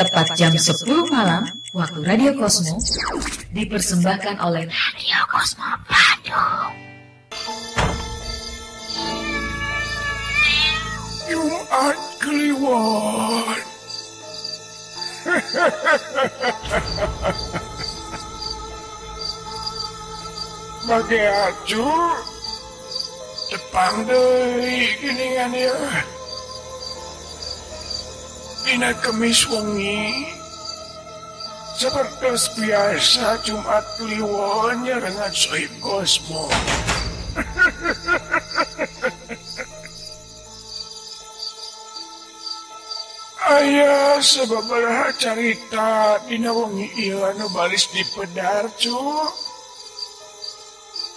Tepat jam 10 malam, waktu Radio Kosmo, dipersembahkan oleh Radio Kosmo Bandung. Jumat Kliwon. Bagi acu, Jepang deh geningan ya. Dina kemis wengi, seperti biasa Jumat Kliwon dengan Sohib Kosmo. Ayah sababaraha carita dina wengi ieu anu balis di pedar cu.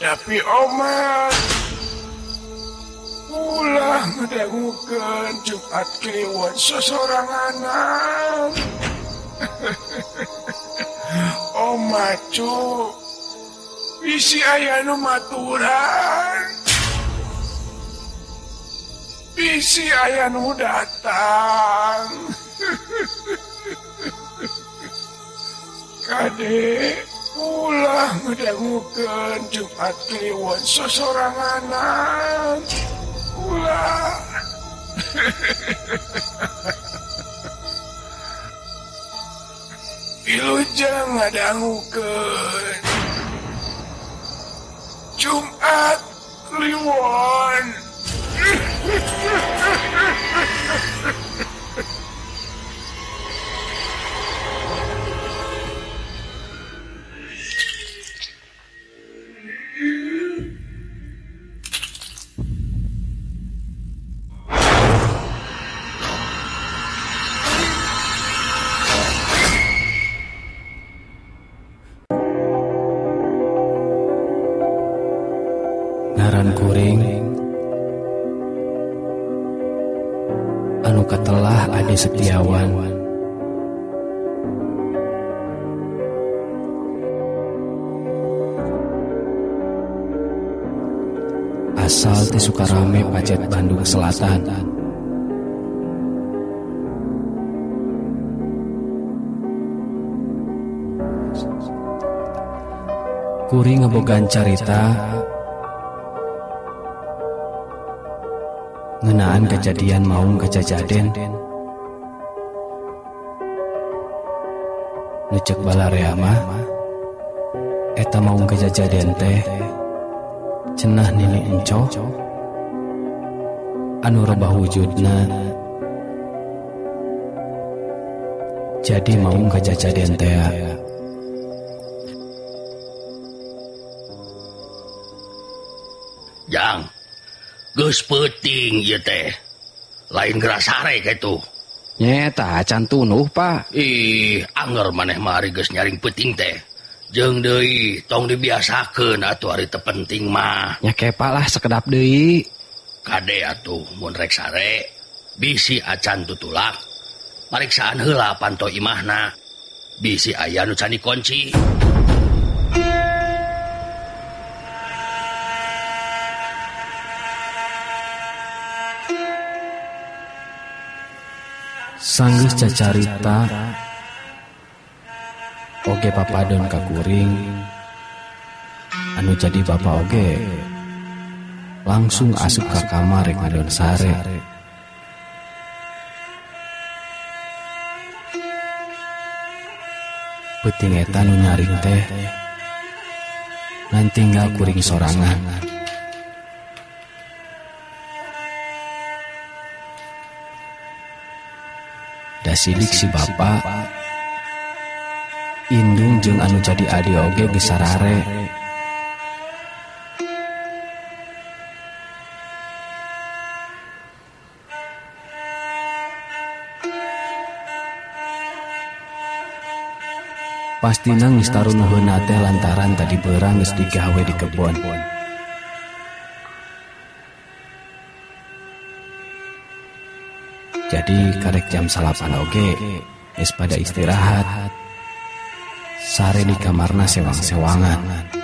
Tapi omat ulah ngedangukeun Jumat Kliwon sosoranganan. Omat cu bisi aya nu maturan. Bisi aya nu datang. Kade ulah ngedangukeun Jumat Kliwon sosoranganan. Ulah. Wilujeng ngadanggu ngadangukeun. Jumat Kliwon Bandung Selatan. Kuring ngebogan carita ngenaan kejadian maung kejajaden. Ngecek balarea mah eta maung kejajaden teh cenah nini enco anu robah wujudna. Jadi mau kacaca dentea yang Gus peting ya teh. Lain gerasare gitu nyeta can tunuh pak. Ih anger maneh mari geus nyaring peting teh. Jeng deui tong dibiasakeun atuh ari teu penting mah. Nya kepa lah sekedap deui. Kade atuh mun rek sare bisi acan tutulak. Pariksaan heula panto imahna. Bisi aya nu can dikunci. sanggeus cacarita oge papadon ka kuring anu jadi bapak oge langsung asup ke kamar rek ngadon sare. Peting eta nu nyaring teh dan tinggal kuring sorangan. Dasidik si bapak Indung jeung anu jadi adi oge gesarare. Pasti nangis tarun nuhuna teh lantaran tadi berang geus digawe di kebon. Jadi karek jam salapan oge geus pada istirahat. Sare di kamarna sewang-sewangan.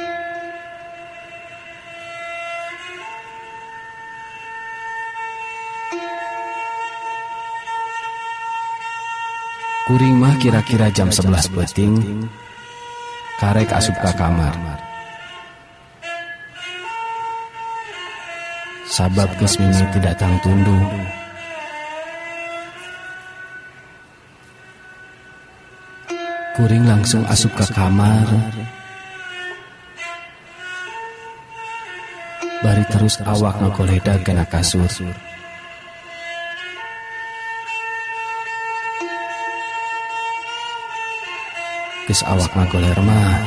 Kuring mah kira-kira jam 11 peting karek asup ke kamar. Sabab geus mimiti datang tundung. Kuring langsung asup ke kamar. Bari terus awak ngagoledag kena kasur. Geus awak ngagoler mah.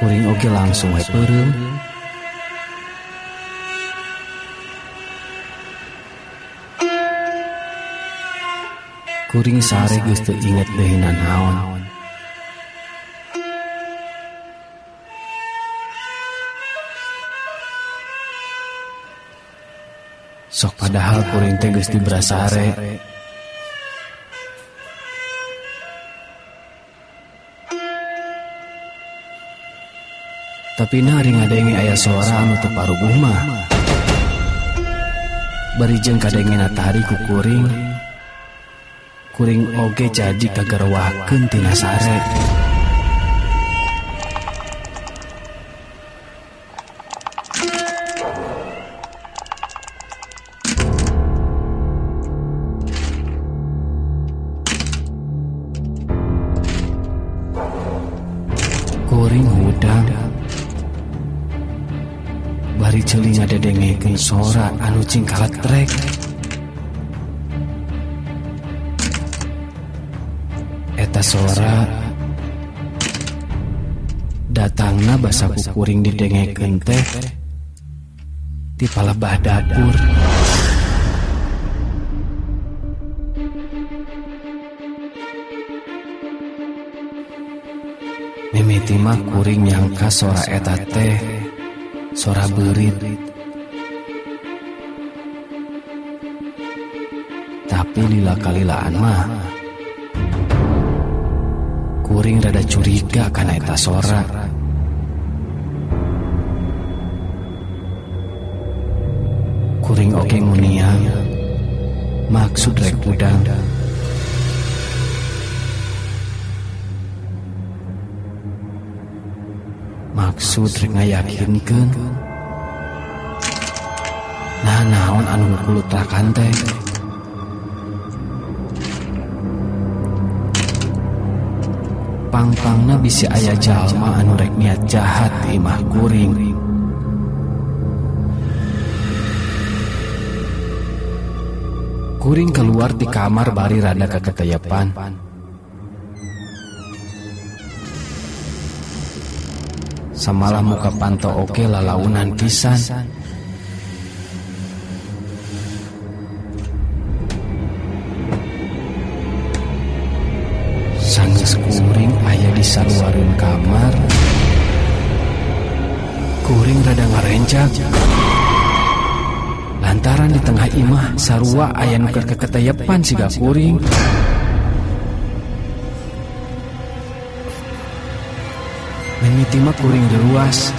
Kuring oge langsung we peureum. Kuring sare geus teu inget deui naon. Sok padahal kuring teh geus dibrasare. tapi naring adenge ayah suara anu teparuh rumah berijeng kadenge natahari kukuring kuring. Oge jadi kagarwaken tina sare. sora anu cingkalat trek. Eta sora datangna basa kukuring didengeken teh di palebah dapur. Mimiti mah kuring nyangka sora eta teh sora berit Nila kalilaan mah. Kuring rada curiga karena eta sora. Kuring oke muniang maksud rek udang. Maksud rek ngayakinkeun. Nah naon anu kulutakan teh. Pangpangna bisi aya jalma anu rek niat jahat imah kuring. Kuring keluar di kamar bari rada keketeyepan Samalah muka panto oke lalaunan pisan Lantaran di tengah imah sarua aya nu keur keketeyepan siga kuring Mimiti mah kuring ruas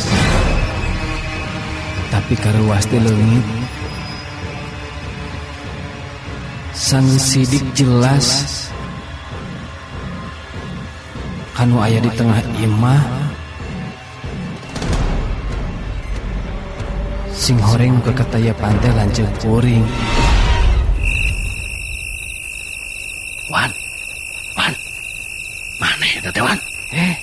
Tapi karuas di leungit. Sang sidik jelas. Kanu aya di tengah imah Sing horeng ke ketaya pantai lanceuk kuring Wan, Wan, mana teh Wan? Eh,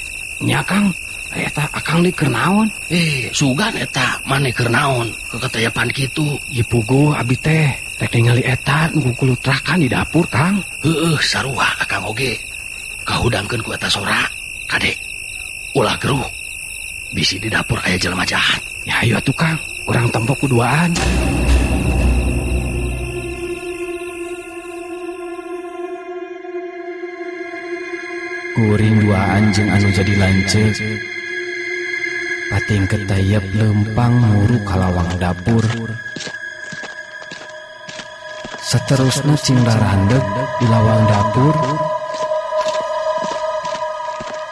nya Kang, eta akang di kernaon? Eh, sugan eta mana keur naon keketayapan kitu. Ipugu abi teh rek ningali eta nu kulutrakan di dapur, Kang. Heueuh, sarua akang oge. Kahudangkeun ku eta sora. Kade, ulah geruh. Bisi di dapur aya jelema jahat. Ya ayo atuh Kang, urang tempok kuduaan. Kuring dua anjing anu jadi lancet Pating ketayap lempang muru kalawang dapur. Seterusnya cingrar handek di lawang dapur.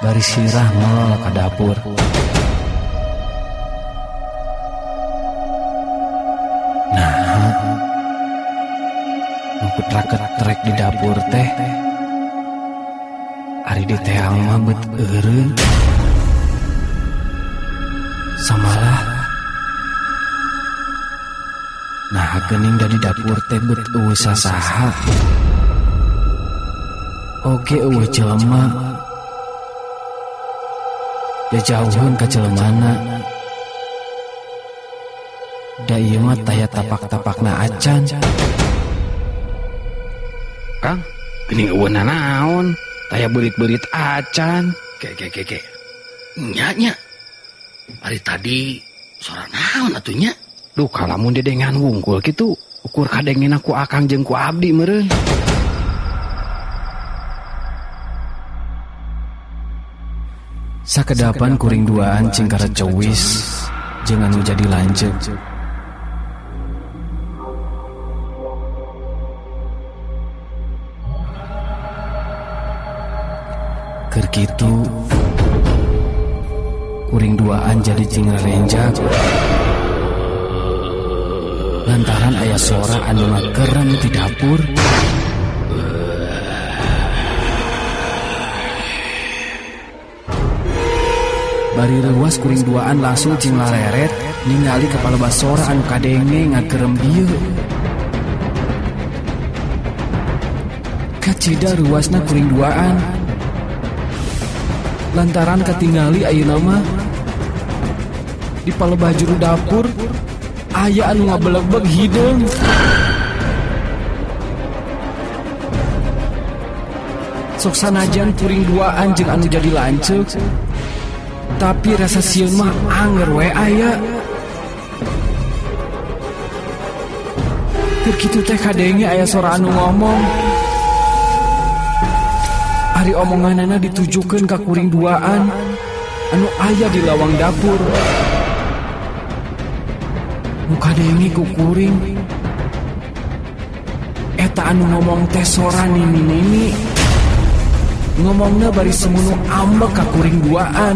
Bari sirah nol ke dapur raket trek di dapur teh. Ari di teang mah bet eureun. Samalah nah gening dari dapur teh bet eueuh sasaha oge eueuh jelema ya jauhun ka jelemana da ieu mah taya tapak-tapakna acan. Kang, gening eueuh naon? Taya berit-berit acan. Ke ke ke ke. Nya nya. Hari tadi suara naon atunya? Duh, kalamun dedengan wungkul gitu, ukur kadengen aku akang jeung ku abdi meureun. Sakedapan kuring duaan cingkara cewis jangan jadi lanjut Kerkitu kuring duaan jadi cingara renjak lantaran ayah suara anu ngakerem di dapur Bari rewas kuring duaan langsung cing lareret ningali kepala basora anu kadenge ngagerem dieu. Kacida ruasna kuring duaan. Lantaran ketinggali ayeuna mah di palebah juru dapur aya anu ngabeleg-beg hideung. Sok sanajan kuring duaan jeung anu jadi lanceuk tapi rasa sieun mah anger we aya Keur kitu teh kadenge aya suara anu ngomong Ari omonganana ditujukeun ka kuring duaan anu aya di lawang dapur. Nu kadenge ku kuring. Eta anu ngomong teh sora nini-nini Ngomongna bari semunu ambek ka kuring duaan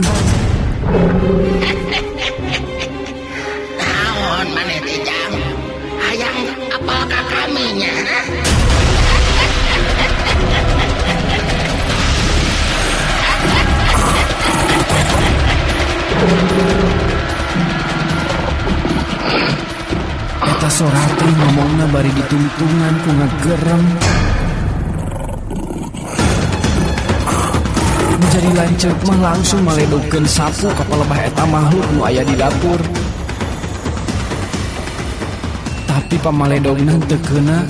Eta sorati ngomongna bari ditungtungan ku ngagerem Menjadi lanceuk mah langsung maledokeun sapu ka palebah eta makhluk nu aya di dapur. Tapi pamaledogna teu keuna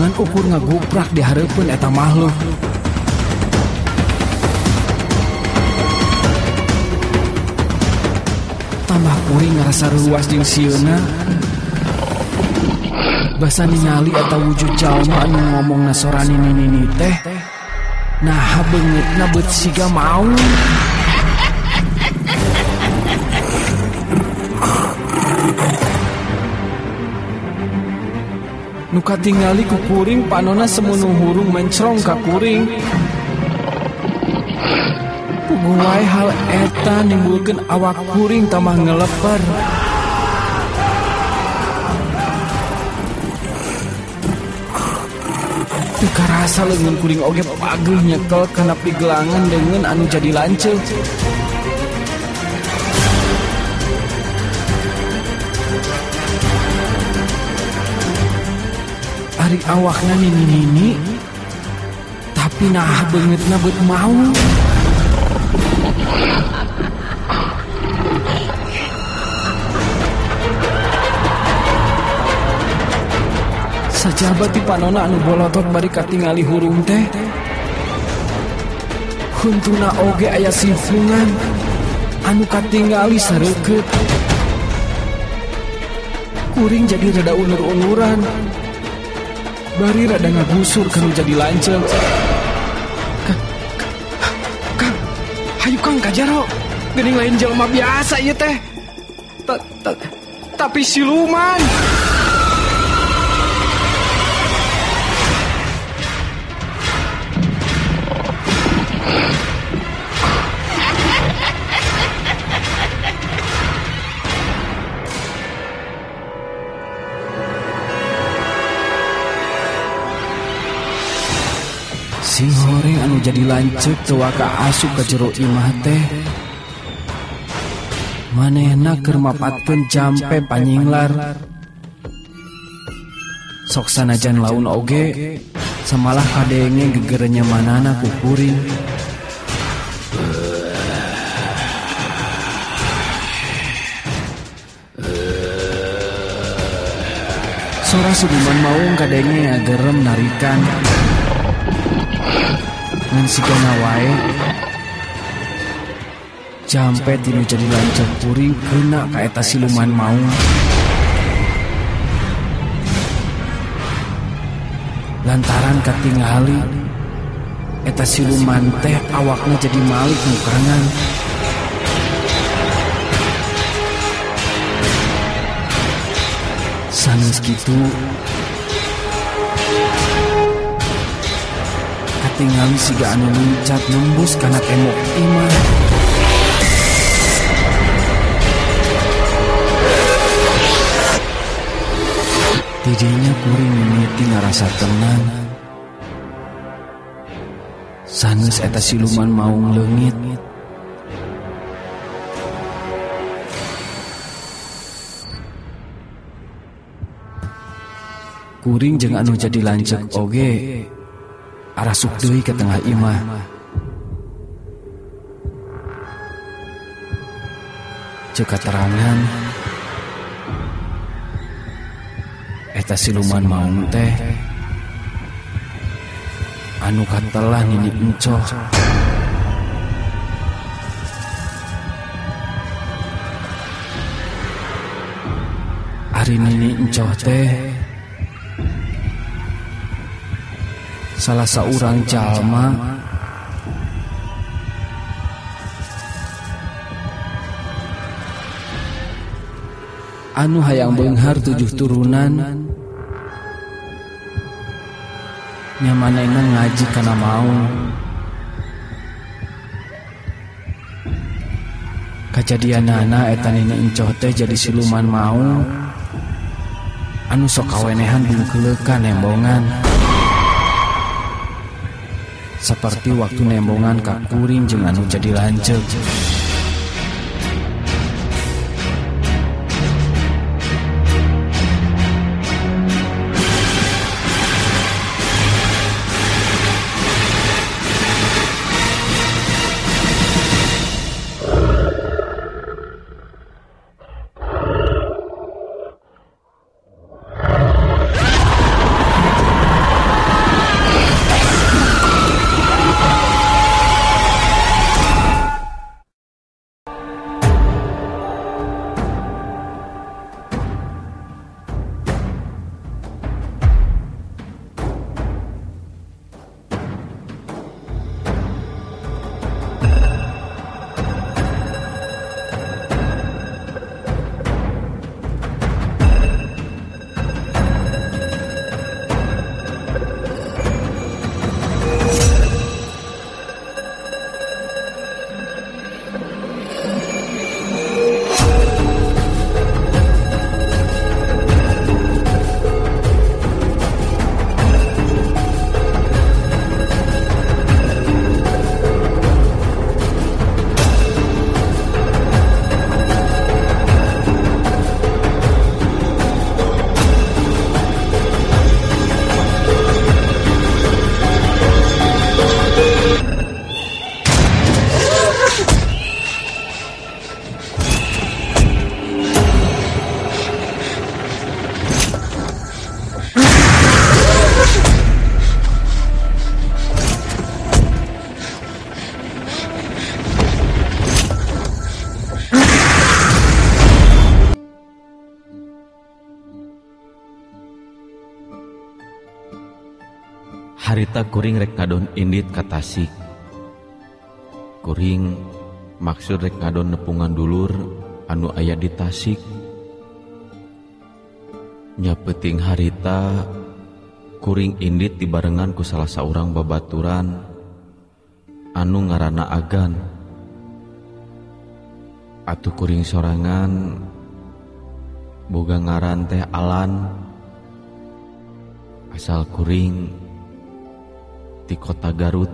ngan ukur ngaguprak di hareupeun eta makhluk tambah kuring ngerasa ruas jeung basa ningali atau wujud jalma anu ngomong nasorani nini teh. Nah beungit na beut siga mau. Nuka tingali ku kuring panona semunu hurung mencrong ka kuring. Puguai hal eta nimbulkan awak kuring tambah ngeleper. Teka rasa lengan kuring oge pageuh nyekel kana pigelangan dengan anu jadi lanceuk. Ari awakna nini-nini tapi nah beungeutna beut mau. Sajabat di panona anu bolotot bari katingali hurung teh? Huntuna oge aya sifungan anu katingali sareukeut. Kuring jadi rada unur-unuran Bari rada ngagusur kanu jadi lanceuk Kang, Kang, hayu Kang kajaro. Gening lain jelema biasa ieu teh. Ta- ta- Tapi siluman jadi lancek tewaka asup ke jero imah teh. Manehna keur mapatkeun jampe panyinglar. Sok sanajan laun oge samalah kadenge gegerenya manana ku kuring Sora suduman maung kadenge ngagerem narikan Ngan sigana wae Jampe tinu jadi lancang kuring kena ka eta siluman maung Lantaran katingali Eta siluman teh awaknya jadi malik mukangan Sanes gitu Katingali siga anu luncat nembus karena tembok imah Tidinya kuring mimiti ngarasa tenang. Sanes eta siluman maung leungit. Kuring jeung anu jadi lancek oge arasuk deui ke tengah imah Cek keterangan Eta siluman maung teh. Anu katelah nini encoh. Hari nini encoh teh salah seorang jalma. Anu hayang benghar tujuh turunan. Nyamanena ngaji karena mau. Kejadian nana etan ini teh jadi siluman mau. Anu sok kawenehan bungkelekan embongan seperti waktu nembongan kak kuring jeung anu jadi lancet harta kuring rek ngadon indit ka Tasik. kuring maksud rek ngadon nepungan dulur anu aya di tasik. Nyapeting harita kuring indit dibarengan ku salah seorang babaturan anu ngarana agan. Atuh kuring sorangan boga ngaran teh alan. Asal kuring di kota Garut.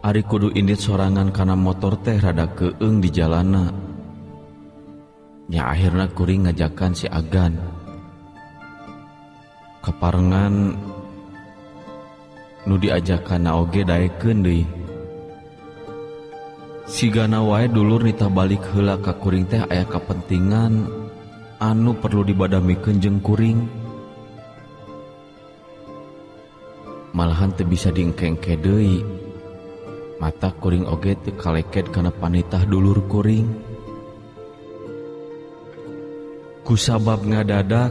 Ari kudu indit sorangan karena motor teh rada keeng di jalana. Nya akhirnya kuring ngajakan si Agan. Keparengan nu diajakan na oge daekeun deui. Sigana wae dulur nita balik heula ka kuring teh aya kepentingan anu perlu dibadamikeun jeung kuring. malahan teu bisa diengkengke deui. Mata kuring oge teu kaleket kana panitah dulur kuring. Kusabab ngadadak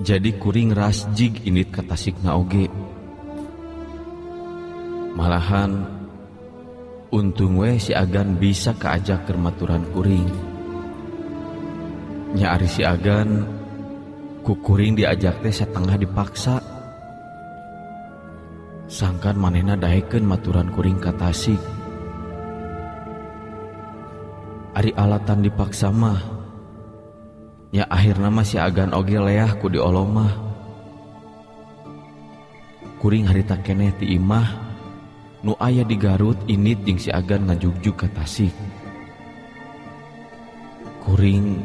jadi kuring rasjig init ka tasikna oge. Malahan untung we si agan bisa keajak kermaturan kuring. Nya ari si agan ku kuring diajak teh setengah dipaksa. sangkan manehna daekeun maturan kuring katasik Ari alatan dipaksa mah. Ya akhirnya masih agan oge leah ku diolomah kuring harita keneh ti imah. Nu aya di Garut init jeung si agan ngajugju ka Tasik. Kuring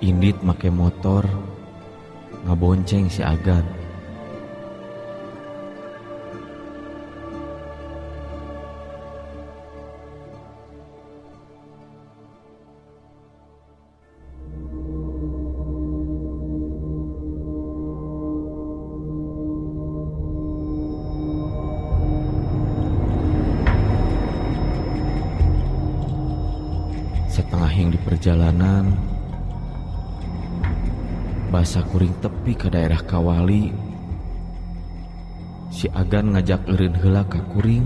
indit make motor ngabonceng si agan. perjalanan. Bahasa kuring tepi ke daerah Kawali. Si Agan ngajak Erin hela ka kuring.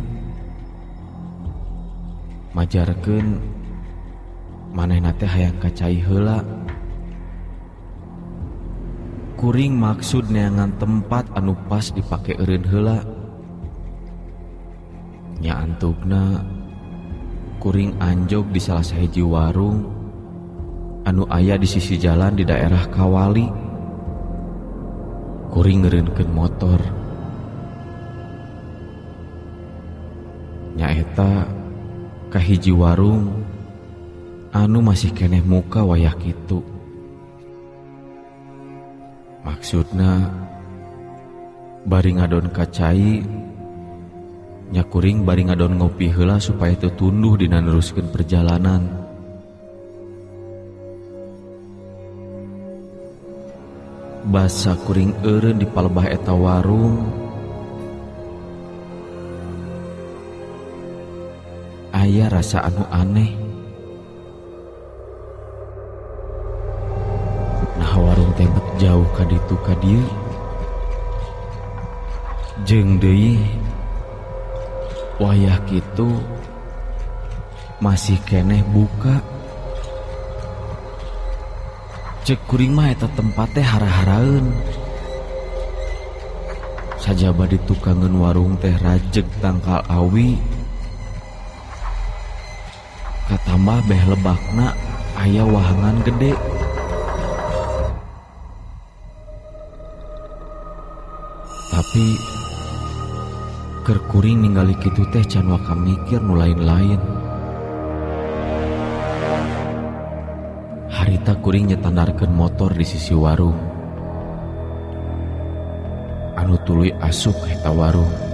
Majarkan maneh nate hayang kacai hela kuring maksud neangan tempat anu pas dipake Erin hela nya antugna kuring anjog di salah sahiji warung. anu ayah di sisi jalan di daerah Kawali. Kuring ngerenken motor. Nyaeta kahiji warung. Anu masih keneh muka wayah kitu. maksudnya bari ngadon kacai nyakuring bari ngadon ngopi hela supaya itu tunduh dina neruskeun perjalanan. basa kuring eureun di palebah eta warung. Aya rasa anu aneh. Nah warung tebet jauh ka ditu ka dieu jeung deui wayah kitu masih keneh buka. Kuring tempat teh hara-haraeun. Sajaba di tukangan warung teh rajek tangkal awi. Katambah beh lebakna aya wahangan gede. Tapi kuring ningali kitu teh can waka mikir nu lain-lain. harita kuring nyetanarkan motor di sisi warung anu tuluy asuk heta warung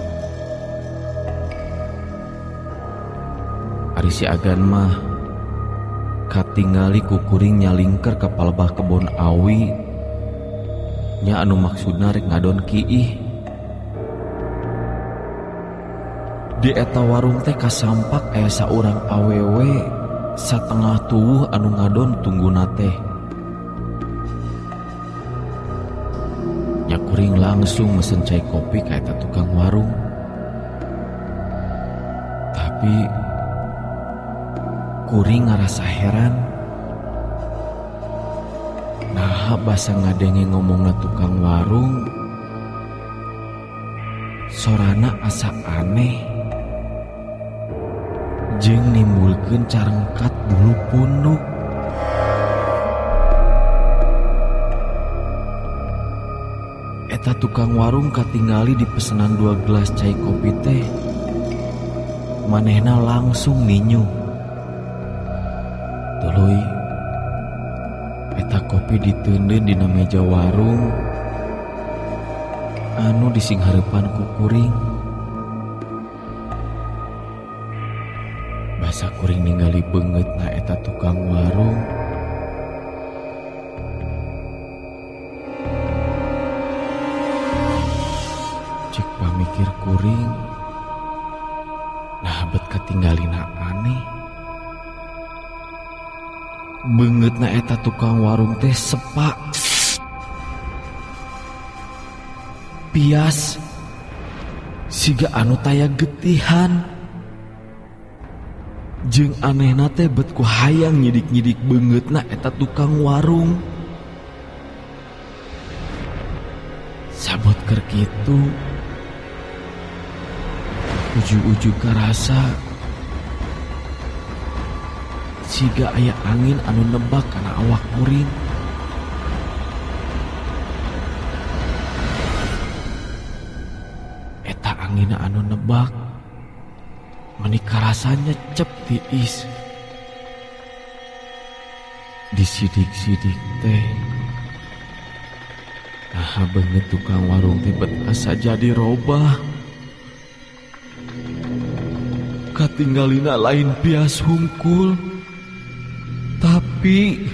Ari si agan mah katingali ku kuring nyalingker ka palebah kebon awi. Nya anu maksudna rek ngadon kiih. Di eta warung teh kasampak aya saurang awewe. satengah tubuh anu ngadon tungguna teh. Nyakuring langsung mesen cai kopi kaita tukang warung. Tapi kuring ngerasa heran. Nah basa ngadenge ngomongna tukang warung. Sorana asa aneh. jeng nimbulkan carengkat bulu punuk Eta tukang warung katingali di pesanan dua gelas cai kopi teh. Manehna langsung ninyu. Tuluy Eta kopi ditundun di meja warung. Anu disinghareupan ku kuring. banget naeta tukang warung. Cek pamikir kuring nah bet ketinggalin aneh. Banget naeta tukang warung teh sepak pias siga anu taya getihan. Jeng anehna teh bet ku hayang nyidik-nyidik banget na eta tukang warung. Sabot ker kitu. Uju-uju karasa. Siga aya angin anu nebak kana awak kuring. Eta angin anu nebak menikah rasanya cep tiis disidik-sidik teh. Nah banget tukang warung bet asa jadi robah katinggalina lain pias hungkul. Tapi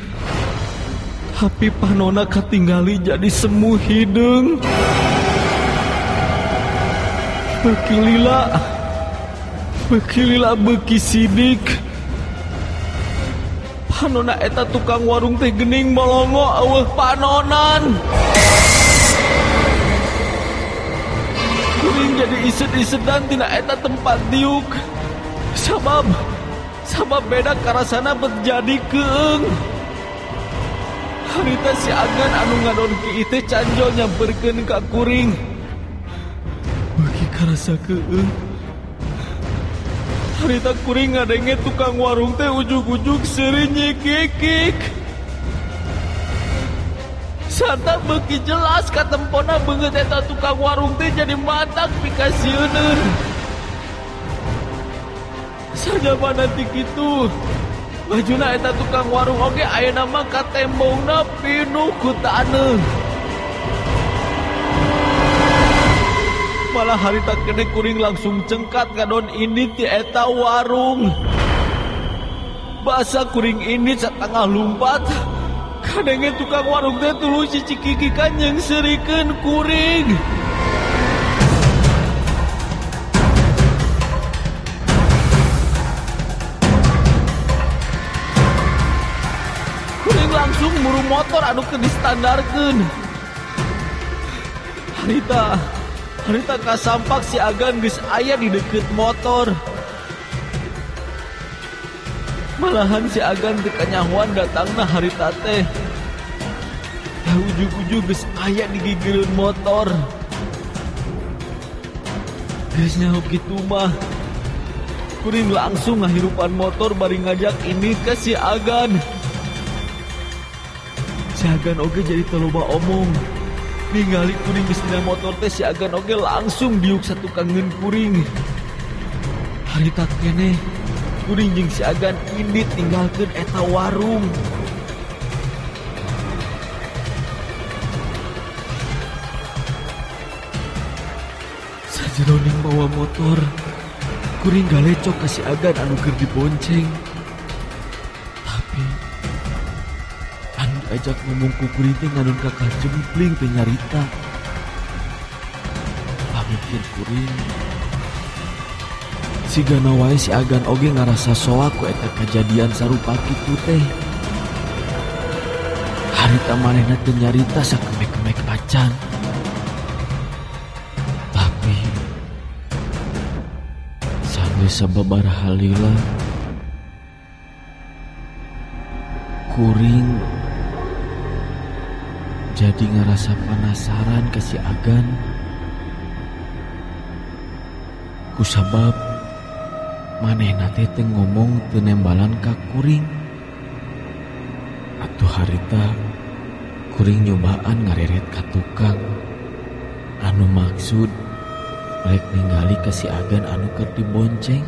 tapi panona katinggali jadi semu hidung. Bekilila Bekilila beki sidik. Panona eta tukang warung teh gening molongo aweh panonan Kuring jadi ised-isedan tina eta tempat diuk. Sabab Sabab beda karasana berjadi keeng. Harita si agan anu ngadon ki teh canjo nyamperkeun ka kuring. Bagi karasa keeng Harita kuring ngadenge tukang warung teh ujuk-ujuk seri nyekikik. Santa beki jelas katempona banget eta tukang warung teh jadi matak pikasieun. Saja nanti gitu. Bajuna eta tukang warung oge aya nama katembongna pinuh ku taneuh. Malah harita kene kuring langsung cengkat ngadon ini ti eta warung. Basa kuring ini setengah lumpat. Kadenge tukang warung teh tulu si cikiki kanjeng serikeun kuring. Kuring langsung muru motor anu ke distandarkeun Harita Harita kasampak si Agan geus aya di deket motor. Malahan si Agan teu kanyahoan datangna harita teh. Ya ujug-ujug geus aya di gigireun motor. Geus nyaho kitu mah. Kuring langsung ngahirupan motor bari ngajak ini ke si Agan. Si Agan oge jadi teloba omong. Ningali kuring geus dina motor teh si agan oge langsung diuk satu kangen kuring. Harita kene kuring jeung si agan ini tinggalkeun eta warung. Sajeroning bawa motor kuring galecok ka si agan anu keur dibonceng anu diajak ngomong ku kuring teh nganun kakak jempling teh nyarita. Pamikir kuring si gana wae si agan oge ngarasa soa ku eta kejadian sarupa kitu teh. Harita manehna teh nyarita sakemek-kemek acan tapi sampai sababaraha halila kuring jadi ngerasa penasaran ke si Agan. Kusabab manehna teh teu ngomong teu nembalan ka kuring. Atuh harita kuring nyobaan ngareret ka tukang. Anu maksud rek ningali ka si Agan anu keur dibonceng.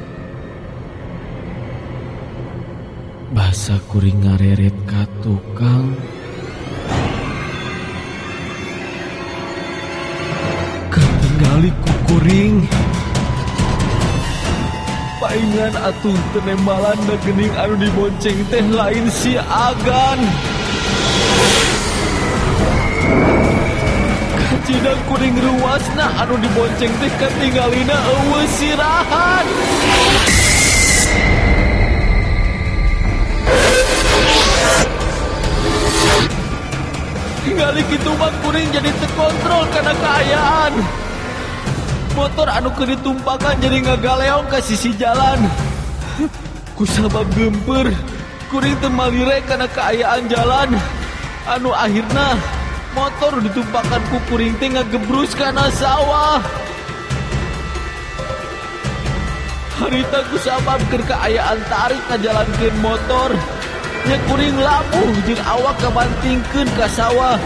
Bahasa kuring ngareret ka tukang. Paingan atuh tenembalan da gening anu dibonceng teh lain si agan. Kacidang kuring ruasna anu dibonceng teh ketinggalina eueuh sirahan Tinggali gitu mah kuring jadi terkontrol karena keayaan motor anu keur ditumpakan jadi ngagaleong ke sisi jalan. Kusabab gemper kuring teu malire karena keayaan jalan. Anu akhirna motor ditumpakan ku kuring teh ngagebrus kana sawah. Harita kusabab keur keayaan tarik ngajalankeun motor. Nya kuring labuh jeung awak kabantingkeun ka sawah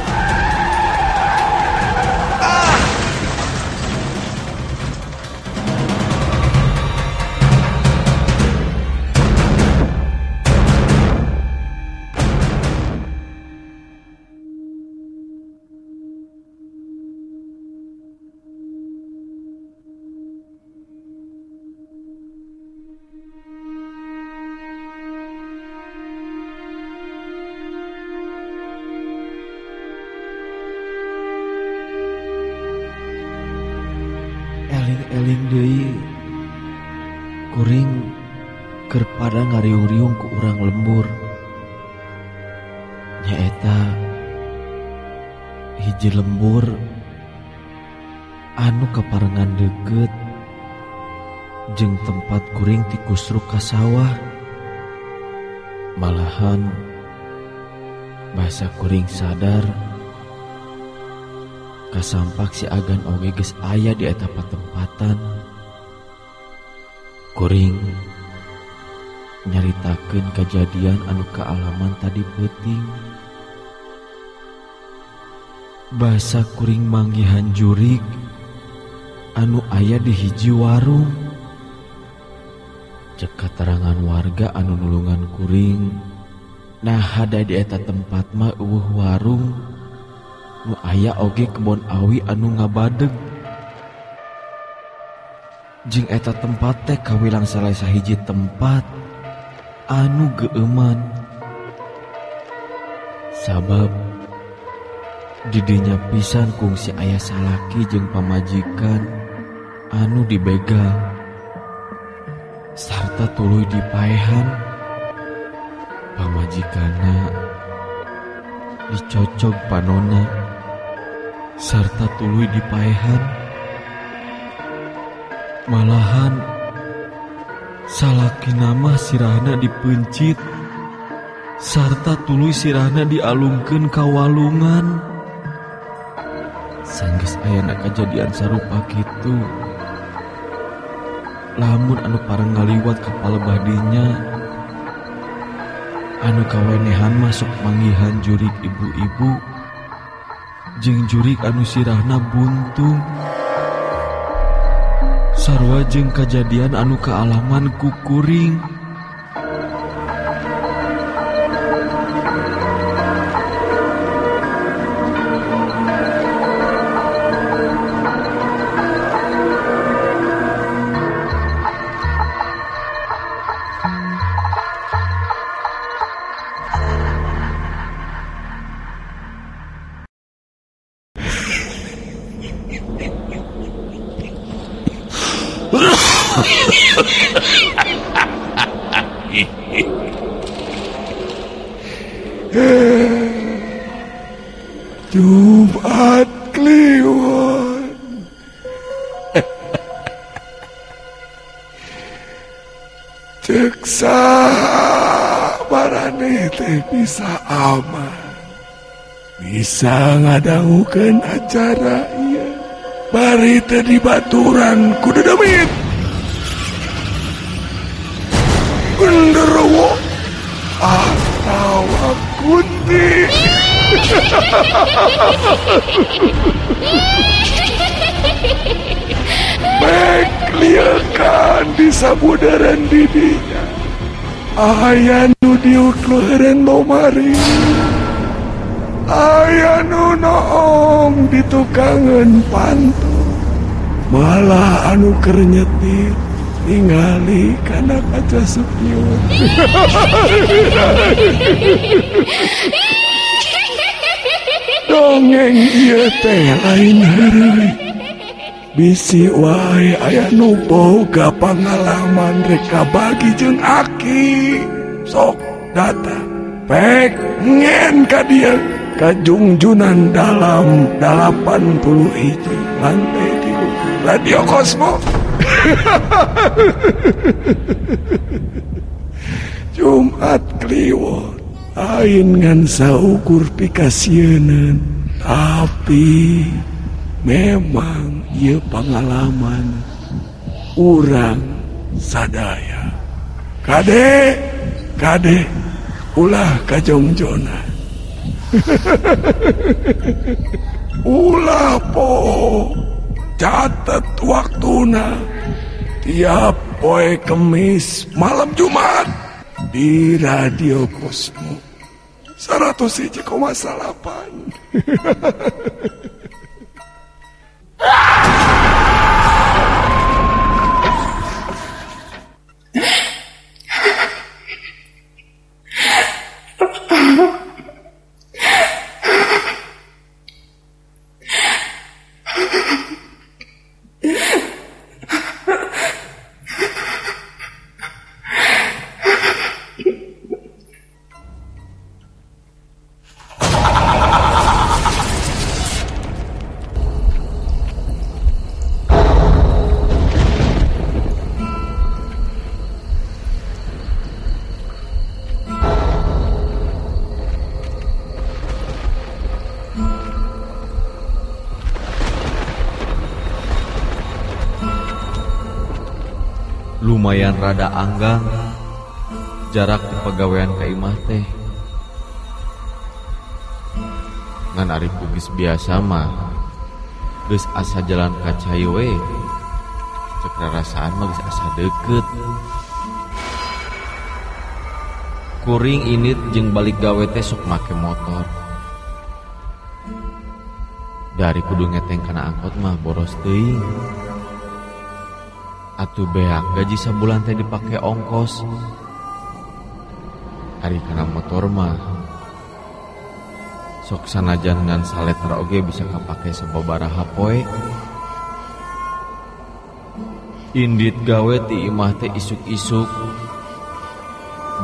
sawah malahan bahasa kuring sadar kasampak si agan oge geus aya di eta patempatan. Kuring nyaritakeun kejadian anu kealaman tadi peuting. Bahasa kuring manggihan jurig anu aya di hiji warung. cekatarangan warga anu nulungan kuring. Nah ada di eta tempat mah uh warung. Nu aya oge kebon awi anu ngabadeg. Jing eta tempat teh kawilang salah sahiji tempat anu geeman sabab didinya pisan kungsi ayah salaki jeung pamajikan anu dibegang sarta tuluy dipaehan pamajikana. Dicocog panona. Sarta tuluy dipaehan malahan salaki nama sirahna dipencit. Sarta tuluy sirahna dialumkan kawalungan sanggis ayana kejadian sarupa gitu lamun anu parang ngaliwat kepala badinya anu kawenehan masuk manggihan jurik ibu-ibu jeng jurik anu sirahna buntung. Sarwa jeng kejadian anu kealaman kukuring Jumat Kliwon. Cek barane teh bisa aman. Bisa ngadangukeun acara ieu. Bari teh di baturan kudu demit. Meg liarkan di sabudaran didinya. Ayanu diutluheren lomari. Ayanu noong di tukangan pantu. Malah anu kernyetir ningali kana kaca spion dongeng ieu teh lain hari. Bisi wae aya nu boga pangalaman reka bagi jeung aki. Sok datang pek ngen ka dia. Kajungjunan dalam 80 hiji lantai tilu radio kosmo Jumat Kliwon lain ngansa ukur pikasiunan tapi memang ia pengalaman urang sadaya. Kadek Kadek ulah kajongjonan ulah po catat waktuna. Tiap poe kemis. Malam Jumat. Di Radio Kosmo. 101,8 lumayan rada anggang jarak pegawaian ka imah teh. Ngan ari bugis biasa mah geus asa jalan ka we cek rarasaan mah geus asa deket kuring init jeung balik gawe teh sok make motor. Dari kudu ngeteng kana angkot mah boros teuing Atuh beak gaji sabulan teh dipake ongkos. Ari kana motor mah sok sanajan ngan saletra oge bisa kapake sababaraha poe. Indit gawe ti imah teh isuk-isuk.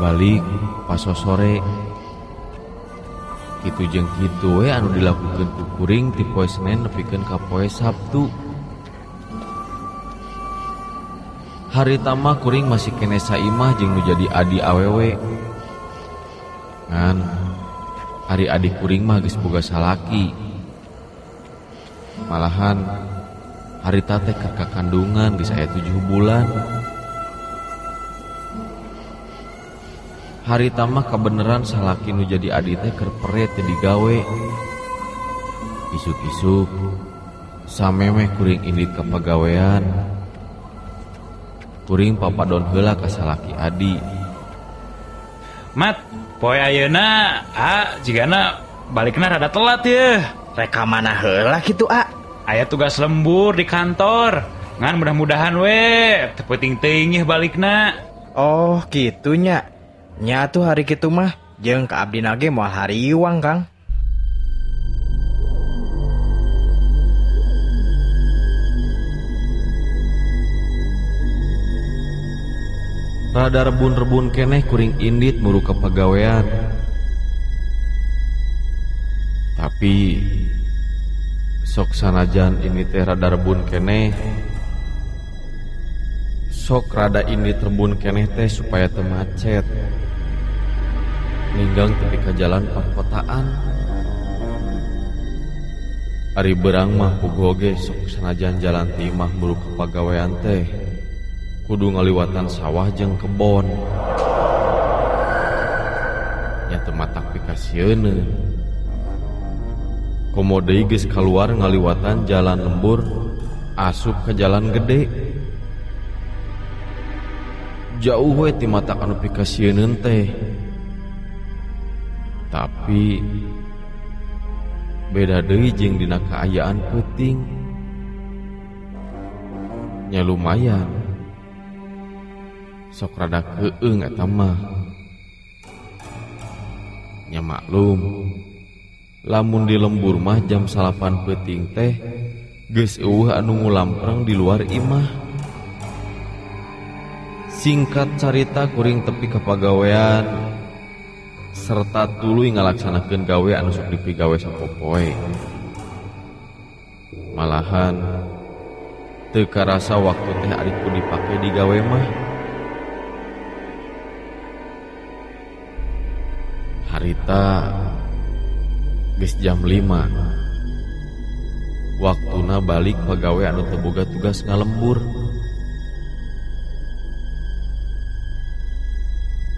Balik pas sore gitu jeng gitu we anu dilakukan ku kuring ti poe Senin nepikeun ka poe Sabtu. haritama kuring masih kenesa Imah jeung jadi Adi awewe. Ngan hari adi kuring mah geus boga salaki. Malahan harita teh kakak kandungan geus aya 7 bulan. Harita mah kabeneran salaki nu jadi adi teh kerperet jadi gawe isuk-isuk samemeh kuring indit ke pegawaian kuring papadon heula ka salaki adi Mat, poe ayeuna a jigana balikna rada telat ya. Reka mana heula gitu A Aya tugas lembur di kantor. Ngan mudah-mudahan we tepeting teuing balikna. Oh gitunya Nya tuh hari gitu mah Jeung ke abdi nage moal hari iwang Kang rada rebun-rebun keneh kuring indit muru kepagawean tapi sok sanajan ini teh rada rebun keneh sok rada indit rebun keneh teh supaya temacet ninggang tepi ke jalan perkotaan. Ari berang mah pugoge sok sanajan jalan timah mulu kepagawean teh kudu ngaliwatan sawah jeng kebon. Nyata matak pikasiene komode geus keluar ngaliwatan jalan lembur asup ke jalan gede. Jauh we ti matak anu pikasieun teh. Tapi beda deui jeung dina kaayaan peuting. Nya lumayan. sok rada keung eta mah. Nya maklum lamun di lembur mah jam salapan peting teh geus eueuh anu ngulampreng di luar imah. Singkat carita kuring tepi kepagawean serta tuluy ngalaksanakeun gawe anu sok dipigawe sapopoe. Malahan teu karasa waktu teh ari dipake di gawe mah. harita guys jam 5 waktuna balik pegawai anu teboga tugas ngalembur.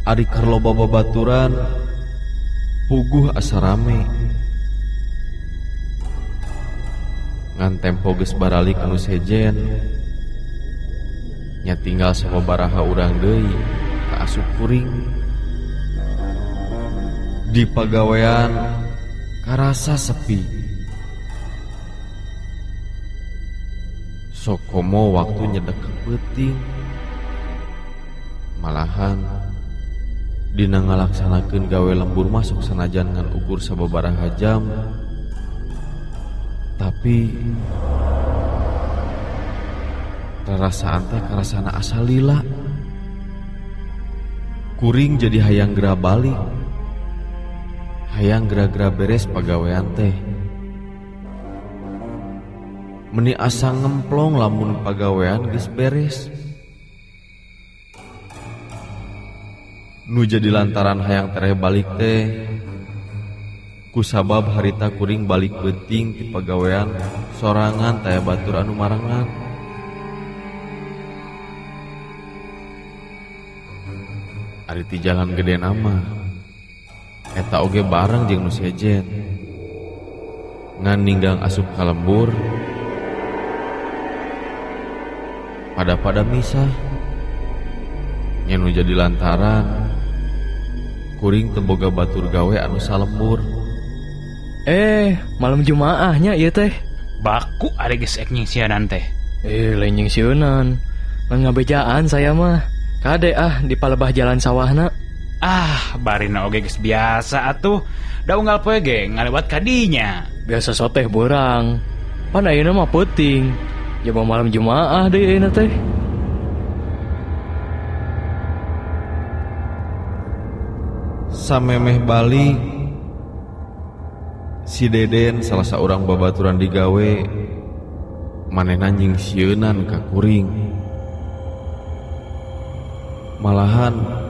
Ari karlo babaturan puguh asa rame. Ngan tempo geus baralik anu sejen. Nya tinggal sababaraha urang deui ka asup kuring di pagawean karasa sepi. Sokomo waktu nyedek peting malahan Dina ngalaksanakeun gawe lembur masuk sanajan ngan ukur sababaraha jam. Tapi perasaan teh karasana asal lila. Kuring jadi hayang gera balik hayang gera-gera beres pagawean teh. Meni asa ngemplong lamun pagawean geus beres. Nu jadi lantaran hayang tereh balik teh. Kusabab harita kuring balik beting ti pagawean sorangan taya batur anu marangan. Ari ti jalan gede nama. Eta oge bareng jeung nu sejen ngan ninggang asup kalembur pada pada misah nyenu jadi lantaran kuring temboga batur gawe anu salembur Eh, malam Jumaahnya iya teh. Baku ada geus ek nyingsianan teh. Eh, lenying sieunan. Ngan ngabejaan saya mah. Kade ah di palebah jalan sawahna. Ah, barina oge geus biasa atuh. Da unggal poe ge ngalewat kadinya. Biasa soteh borang. Pan ayeuna mah penting. Jaba malam Jumaah deui ayeuna teh. samemeh balik si Deden salah seorang babaturan digawe maneh anjing sieunan ka kuring malahan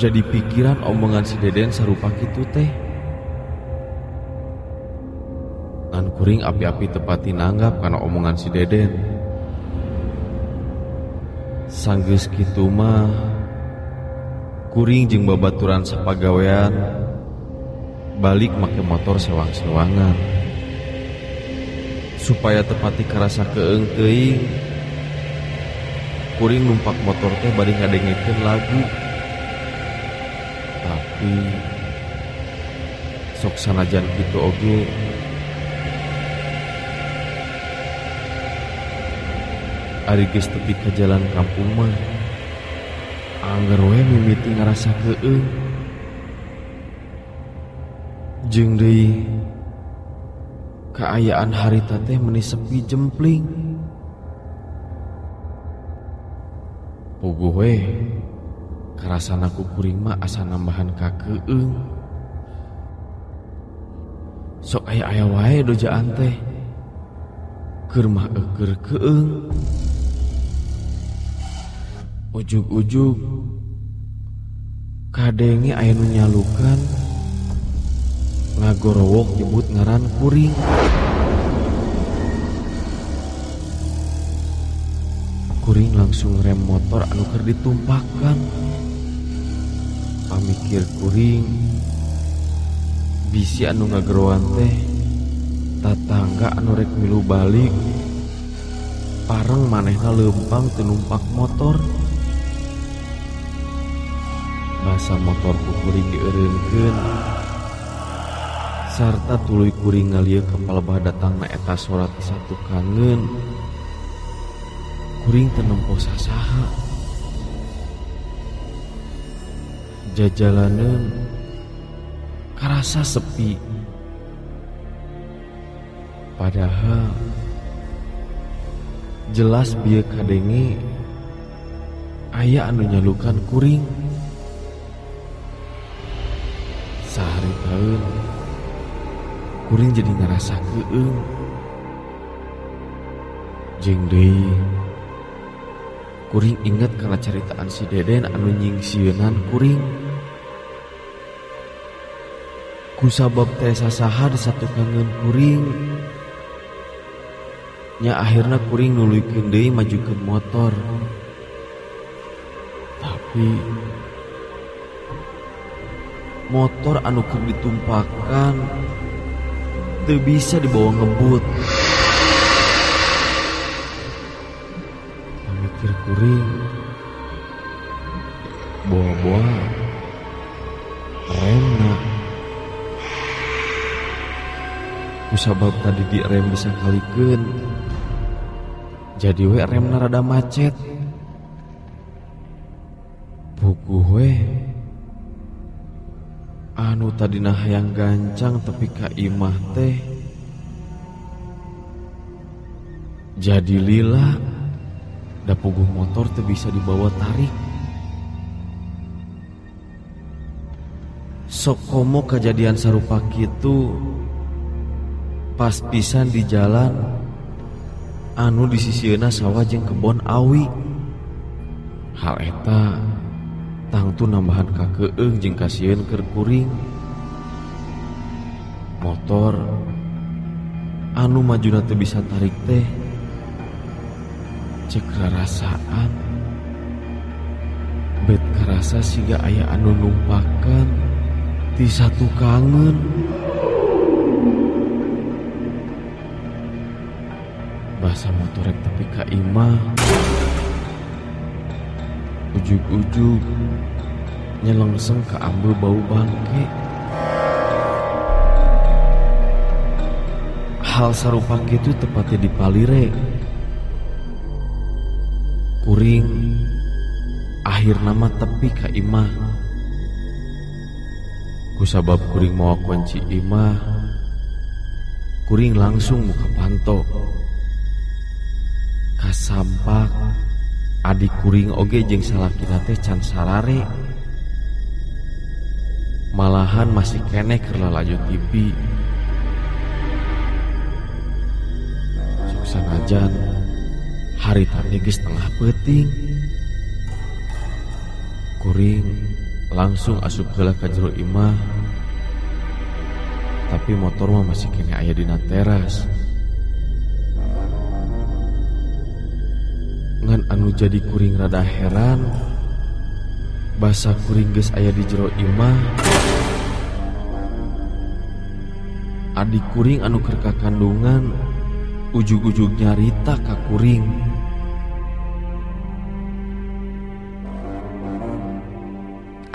jadi pikiran omongan si Deden sarupa kitu teh. Ngan kuring api-api tepati nanggap karena omongan si Deden. Sanggeus kitu mah kuring jeung babaturan sapagawean balik make motor sewang-sewangan. Supaya tepati karasa keeng teuing kuring numpak motor teh bari ngadengekeun lagu tapi sok sanajan kitu oge. Ari geus tepi ke jalan kampung mah anggar we mimiti ngerasa keeng jeung deui keayaan harita teh meni sepi jempling. Puguh we rasana kuring mah asa nambahan kakeung sok aya aya wae dojaan teh. Kermah eukeur keeng ujug-ujug kadenge aya nu nyalukan. Ngagorowok nyebut ngaran kuring. Kuring langsung rem motor anu keur ditumpahkan. pamikir kuring. Bisi anu ngagerowan teh tatangga anu rek milu balik. Parang manehna lempang tenumpak motor. Basa motor kuring dierengkeun sarta tuluy kuring ngalieu kepala bah datang na eta sorat satu kangen. Kuring tenempo sasaha. Jajalaneun karasa sepi. Padahal jelas bieu kadenge aya anu nyalukan kuring. Sehari tahun kuring jadi ngerasa keeng. Jeng deui kuring inget karena ceritaan si deden anu nyingsieunan kuring kusabab teh sasaha di satu kangen kuring. Nya akhirnya kuring nuluykeun deui majukeun motor. Tapi motor anu keur ditumpakan teu bisa dibawa ngebut. Pamikir kuring. Bawa-bawa kusabab tadi di rem bisa kalikeun jadi we remna rada macet. Buku we. Anu tadi nah yang gancang tapi ka imah teh. Jadi lila da puguh motor teh bisa dibawa tarik. Sok komo kejadian sarupa gitu pas pisan di jalan anu di sisiuna sawah jeung kebon awi. Hal eta tangtu nambahan kakeung jeung kasieun keur kuring. Motor anu majuna teu bisa tarik teh cek rarasaan. Bet karasa siga aya anu numpakan di satu kangen. Bahasa motorek tapi ka imah ujug-ujug nyelengseng ke ambil bau bangke. Hal sarupa itu tepatnya di Palire. Kuring. Akhir nama tepi ka imah kusabab kuring mau kunci imah kuring langsung muka panto kasampak. Adik kuring oge jeung salakina teh can sarare malahan masih keneh keur lalaju TV sok sanajan hari tadi geus tengah peuting. Kuring langsung asup heula ka jero imah. Tapi motor mah masih keneh aya dina teras. anu jadi kuring rada heran. Bahasa kuring geus aya di jero imah adik kuring anu kerka kandungan ujug-ujug nyarita ka kuring.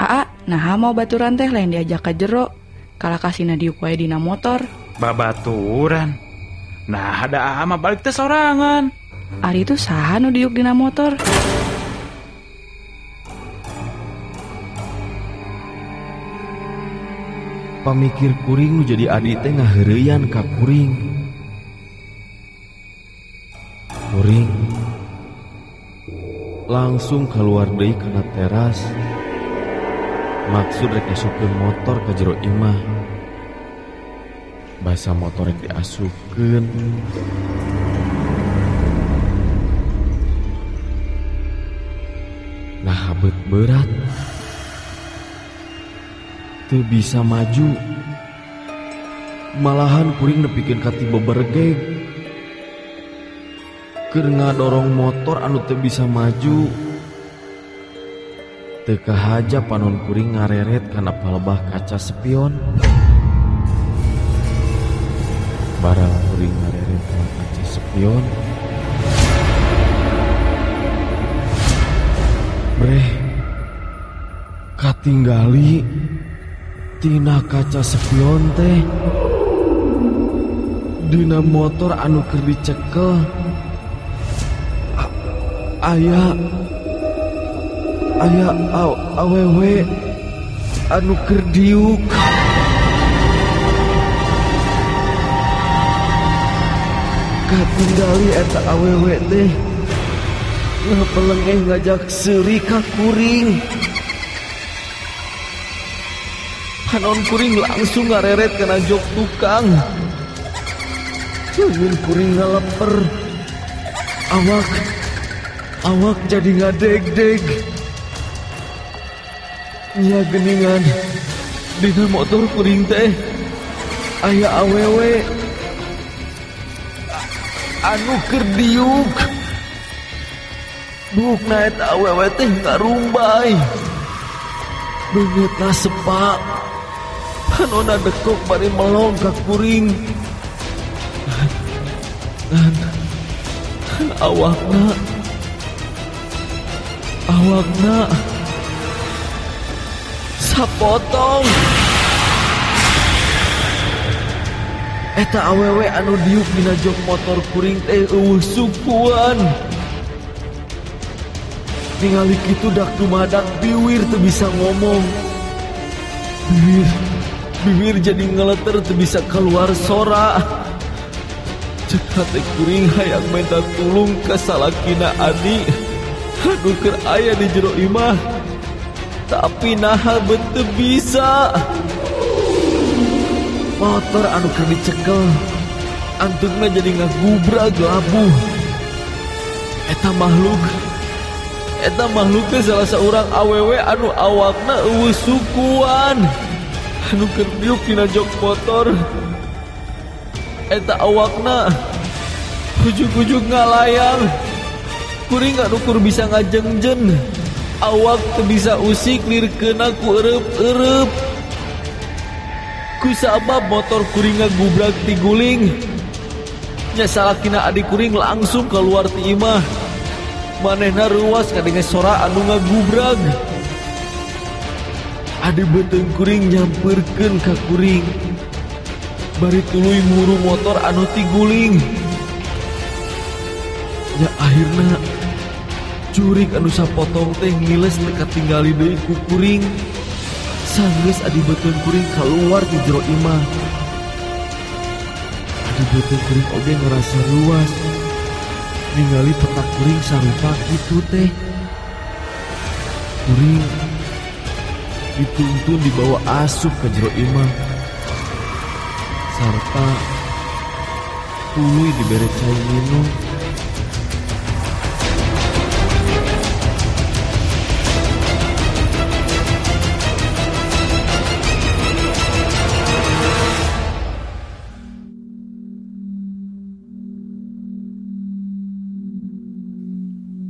Aa nah mau baturan teh lain diajak ke jero. Kalah kasina diuk wae dina motor. Babaturan? Nah ada ama balik teh sorangan. Ari itu saha nu diuk dina motor. Pamikir kuring jadi adik teh ngaheureyan ka kuring. Kuring. Langsung keluar deui kana teras. Maksud rek asupkeun motor ke jero imah. Basa motor rek diasupkeun nah habet berat. Te bisa maju. Malahan kuring nepikin kati bebergeg. Keur dorong motor anu teu bisa maju. Teu kahaja panon kuring ngareret kana palebah kaca spion barang kuring ngareret kana kaca spion tinggali Tina kaca spion teh. Dina motor anu keur dicekel. Aya aya awewe anu keur diuk. Katinggali eta awewe teh. Ngapelengeh ngajak seuri ka kuring. Hanon kuring langsung ngareret kena jok tukang. Jangan kuring ngaleper. Awak Awak jadi ngadeg-deg. Nya geningan Dina motor kuring teh. Aya awewe. Anu kerdiuk Buk naet awewe teh ngarumbai. Bengetna sepak Hanona dekok bari melong ka kuring. Dan Dan awakna Awakna Sapotong Eta awewe anu diuk dina jok motor kuring teh eueuh sukuan. Ningali kitu dak dumadak biwir teu bisa ngomong. Bibir bibir jadi ngeleter tuh bisa keluar sora. Cekate kuring hayang minta tulung ke salakina adi nuker ayah di jero imah. Tapi naha bete bisa. Motor anu keur dicekel. Antungna jadi ngagubra labuh eta makhluk. Eta makhluknya salah seorang aww anu awakna eueuh sukuan. nukertina jok motor. Eta awakna ujug-ujug ngalayang kuring nggak ukur bisa ngajengjen awak tuh bisa usik dirkena ku erup-erup. Ku sabab motor kuring gubrak ti guling. Nya salakina adik kuring langsung keluar ti imah. Manehna ruas kadenge sora anu ngagubrag gubrak Adi betengkuring ka kuring. Bari tului muru motor anu tiguling. Ya akhirnya Curik anu sapotong teh ngiles teka tinggali deui ku kuring. Sanggeus adi beteng kuring kaluar di jero imah. Adi beteng kuring oge ngerasa luas. Ningali petak kuring sarupa kitu teh. Kuring dituntun dibawa asup ke jero imah serta tuluy diberi cai minum.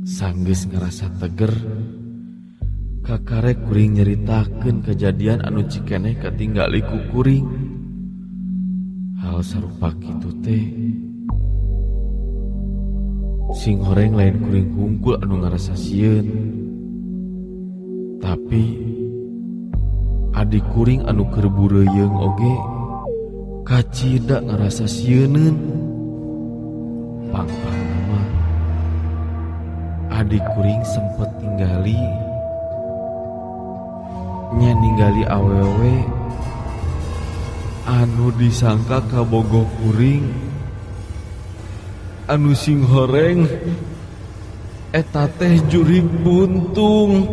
Sanggeus ngerasa teger Kakarek kuring nyeritakan kejadian anu cikeneh ketinggali kukuring. Hal sarupa kitu teh. Sing horeng lain kuring hungkul anu ngerasa sieun. Tapi adik kuring anu keur yang oge kacida ngerasa sieuneun Pang-pang nama adik kuring sempet tinggali nya ningali awewe anu disangka kabogo kuring anu sing horeng eta teh jurig buntung